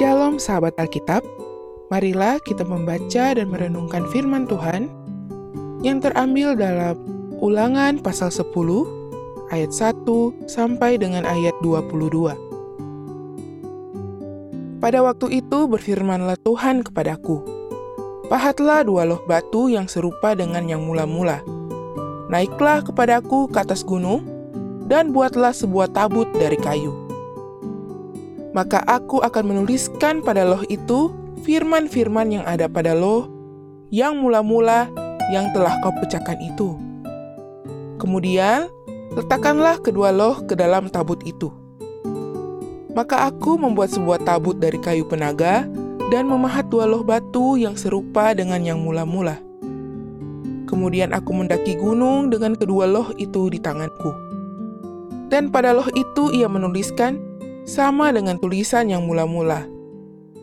Shalom sahabat Alkitab, marilah kita membaca dan merenungkan firman Tuhan yang terambil dalam ulangan pasal 10 ayat 1 sampai dengan ayat 22. Pada waktu itu berfirmanlah Tuhan kepadaku, Pahatlah dua loh batu yang serupa dengan yang mula-mula. Naiklah kepadaku ke atas gunung, dan buatlah sebuah tabut dari kayu maka aku akan menuliskan pada loh itu firman-firman yang ada pada loh yang mula-mula yang telah kau pecahkan itu. Kemudian, letakkanlah kedua loh ke dalam tabut itu. Maka aku membuat sebuah tabut dari kayu penaga dan memahat dua loh batu yang serupa dengan yang mula-mula. Kemudian aku mendaki gunung dengan kedua loh itu di tanganku. Dan pada loh itu ia menuliskan sama dengan tulisan yang mula-mula.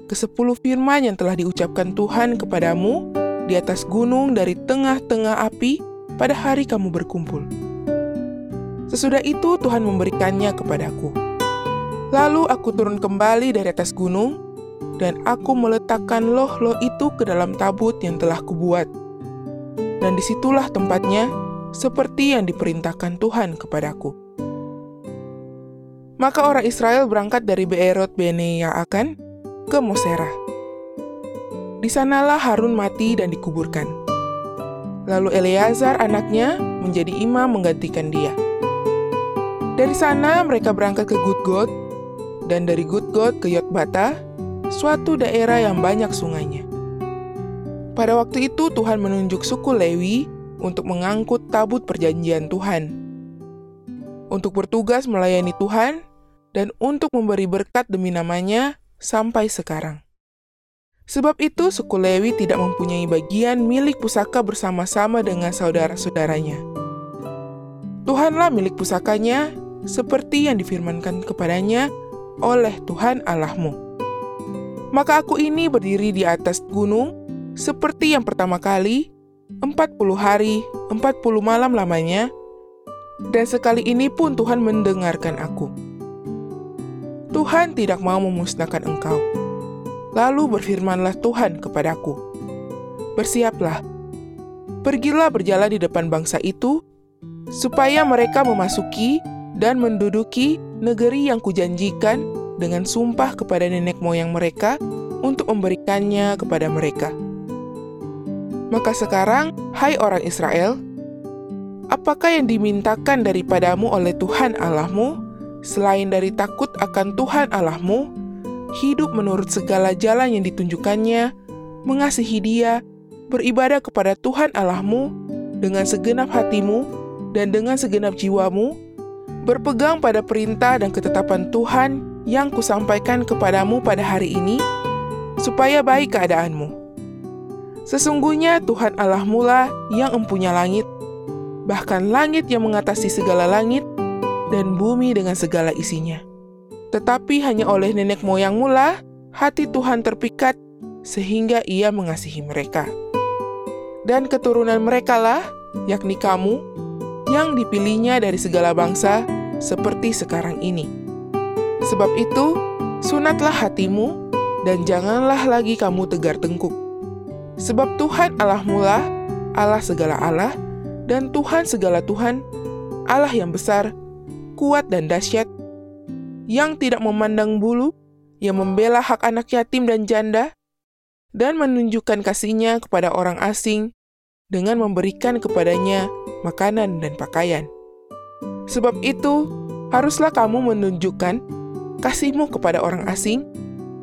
Kesepuluh firman yang telah diucapkan Tuhan kepadamu di atas gunung dari tengah-tengah api pada hari kamu berkumpul. Sesudah itu Tuhan memberikannya kepadaku. Lalu aku turun kembali dari atas gunung, dan aku meletakkan loh-loh itu ke dalam tabut yang telah kubuat. Dan di situlah tempatnya, seperti yang diperintahkan Tuhan kepadaku. Maka orang Israel berangkat dari Beerot Bene Yaakan ke Mosera. Di sanalah Harun mati dan dikuburkan. Lalu Eleazar anaknya menjadi imam menggantikan dia. Dari sana mereka berangkat ke Gudgod, dan dari Gudgod ke Yotbata, suatu daerah yang banyak sungainya. Pada waktu itu Tuhan menunjuk suku Lewi untuk mengangkut tabut perjanjian Tuhan untuk bertugas melayani Tuhan dan untuk memberi berkat demi namanya sampai sekarang. Sebab itu, suku Lewi tidak mempunyai bagian milik pusaka bersama-sama dengan saudara-saudaranya. Tuhanlah milik pusakanya, seperti yang difirmankan kepadanya oleh Tuhan Allahmu. Maka aku ini berdiri di atas gunung, seperti yang pertama kali, 40 hari, 40 malam lamanya, dan sekali ini pun Tuhan mendengarkan aku. Tuhan tidak mau memusnahkan engkau. Lalu berfirmanlah Tuhan kepadaku, Bersiaplah, pergilah berjalan di depan bangsa itu, supaya mereka memasuki dan menduduki negeri yang kujanjikan dengan sumpah kepada nenek moyang mereka untuk memberikannya kepada mereka. Maka sekarang, hai orang Israel, apakah yang dimintakan daripadamu oleh Tuhan Allahmu, selain dari takut akan Tuhan Allahmu, hidup menurut segala jalan yang ditunjukkannya, mengasihi dia, beribadah kepada Tuhan Allahmu dengan segenap hatimu dan dengan segenap jiwamu, berpegang pada perintah dan ketetapan Tuhan yang kusampaikan kepadamu pada hari ini, supaya baik keadaanmu. Sesungguhnya Tuhan Allahmu lah yang empunya langit bahkan langit yang mengatasi segala langit, dan bumi dengan segala isinya. Tetapi hanya oleh nenek moyangmu lah hati Tuhan terpikat sehingga ia mengasihi mereka. Dan keturunan mereka lah, yakni kamu, yang dipilihnya dari segala bangsa seperti sekarang ini. Sebab itu, sunatlah hatimu, dan janganlah lagi kamu tegar tengkuk. Sebab Tuhan Allahmu lah, Allah segala Allah, dan Tuhan segala Tuhan, Allah yang besar, kuat dan dahsyat, yang tidak memandang bulu, yang membela hak anak yatim dan janda, dan menunjukkan kasihnya kepada orang asing dengan memberikan kepadanya makanan dan pakaian. Sebab itu, haruslah kamu menunjukkan kasihmu kepada orang asing,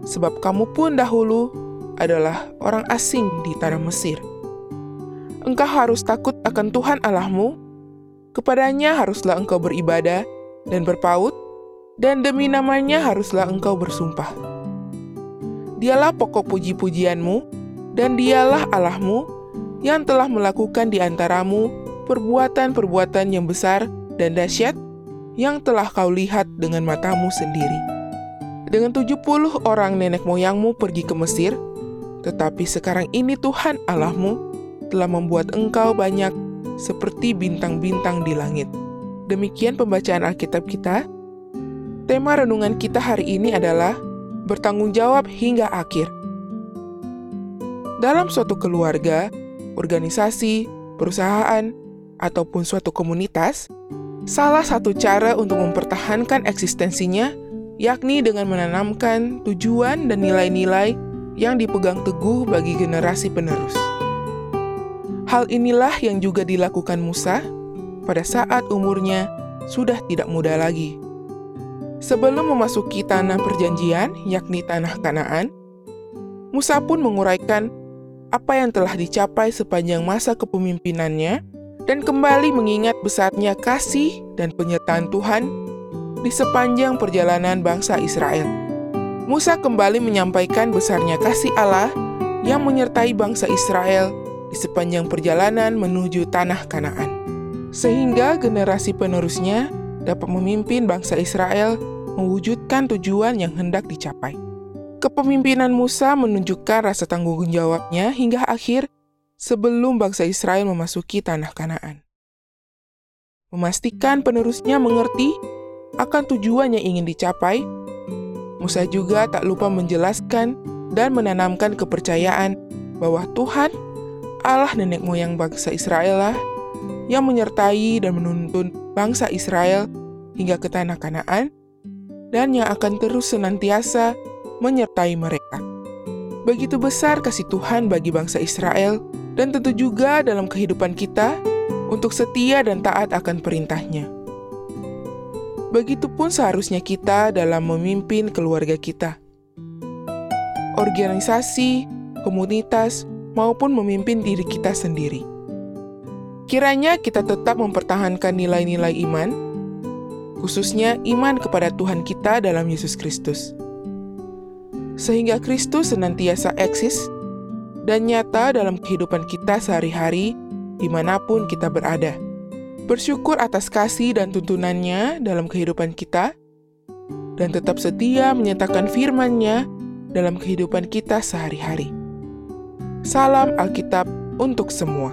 sebab kamu pun dahulu adalah orang asing di tanah Mesir engkau harus takut akan Tuhan Allahmu, kepadanya haruslah engkau beribadah dan berpaut, dan demi namanya haruslah engkau bersumpah. Dialah pokok puji-pujianmu, dan dialah Allahmu yang telah melakukan di antaramu perbuatan-perbuatan yang besar dan dahsyat yang telah kau lihat dengan matamu sendiri. Dengan tujuh puluh orang nenek moyangmu pergi ke Mesir, tetapi sekarang ini Tuhan Allahmu telah membuat engkau banyak seperti bintang-bintang di langit. Demikian pembacaan Alkitab kita. Tema renungan kita hari ini adalah bertanggung jawab hingga akhir. Dalam suatu keluarga, organisasi, perusahaan, ataupun suatu komunitas, salah satu cara untuk mempertahankan eksistensinya yakni dengan menanamkan tujuan dan nilai-nilai yang dipegang teguh bagi generasi penerus. Hal inilah yang juga dilakukan Musa pada saat umurnya sudah tidak muda lagi. Sebelum memasuki tanah perjanjian, yakni tanah Kanaan, Musa pun menguraikan apa yang telah dicapai sepanjang masa kepemimpinannya dan kembali mengingat besarnya kasih dan penyertaan Tuhan di sepanjang perjalanan bangsa Israel. Musa kembali menyampaikan besarnya kasih Allah yang menyertai bangsa Israel di sepanjang perjalanan menuju tanah Kanaan, sehingga generasi penerusnya dapat memimpin bangsa Israel mewujudkan tujuan yang hendak dicapai. Kepemimpinan Musa menunjukkan rasa tanggung jawabnya hingga akhir sebelum bangsa Israel memasuki tanah Kanaan. Memastikan penerusnya mengerti akan tujuan yang ingin dicapai, Musa juga tak lupa menjelaskan dan menanamkan kepercayaan bahwa Tuhan, Allah nenek moyang bangsa Israel lah, yang menyertai dan menuntun bangsa Israel hingga ke tanah Kanaan dan yang akan terus senantiasa menyertai mereka. Begitu besar kasih Tuhan bagi bangsa Israel, dan tentu juga dalam kehidupan kita untuk setia dan taat akan perintahnya. Begitupun seharusnya kita dalam memimpin keluarga kita. Organisasi, komunitas, maupun memimpin diri kita sendiri. Kiranya kita tetap mempertahankan nilai-nilai iman, khususnya iman kepada Tuhan kita dalam Yesus Kristus. Sehingga Kristus senantiasa eksis dan nyata dalam kehidupan kita sehari-hari di mana pun kita berada. Bersyukur atas kasih dan tuntunannya dalam kehidupan kita, dan tetap setia menyatakan firman-Nya dalam kehidupan kita sehari-hari. Salam Alkitab untuk semua.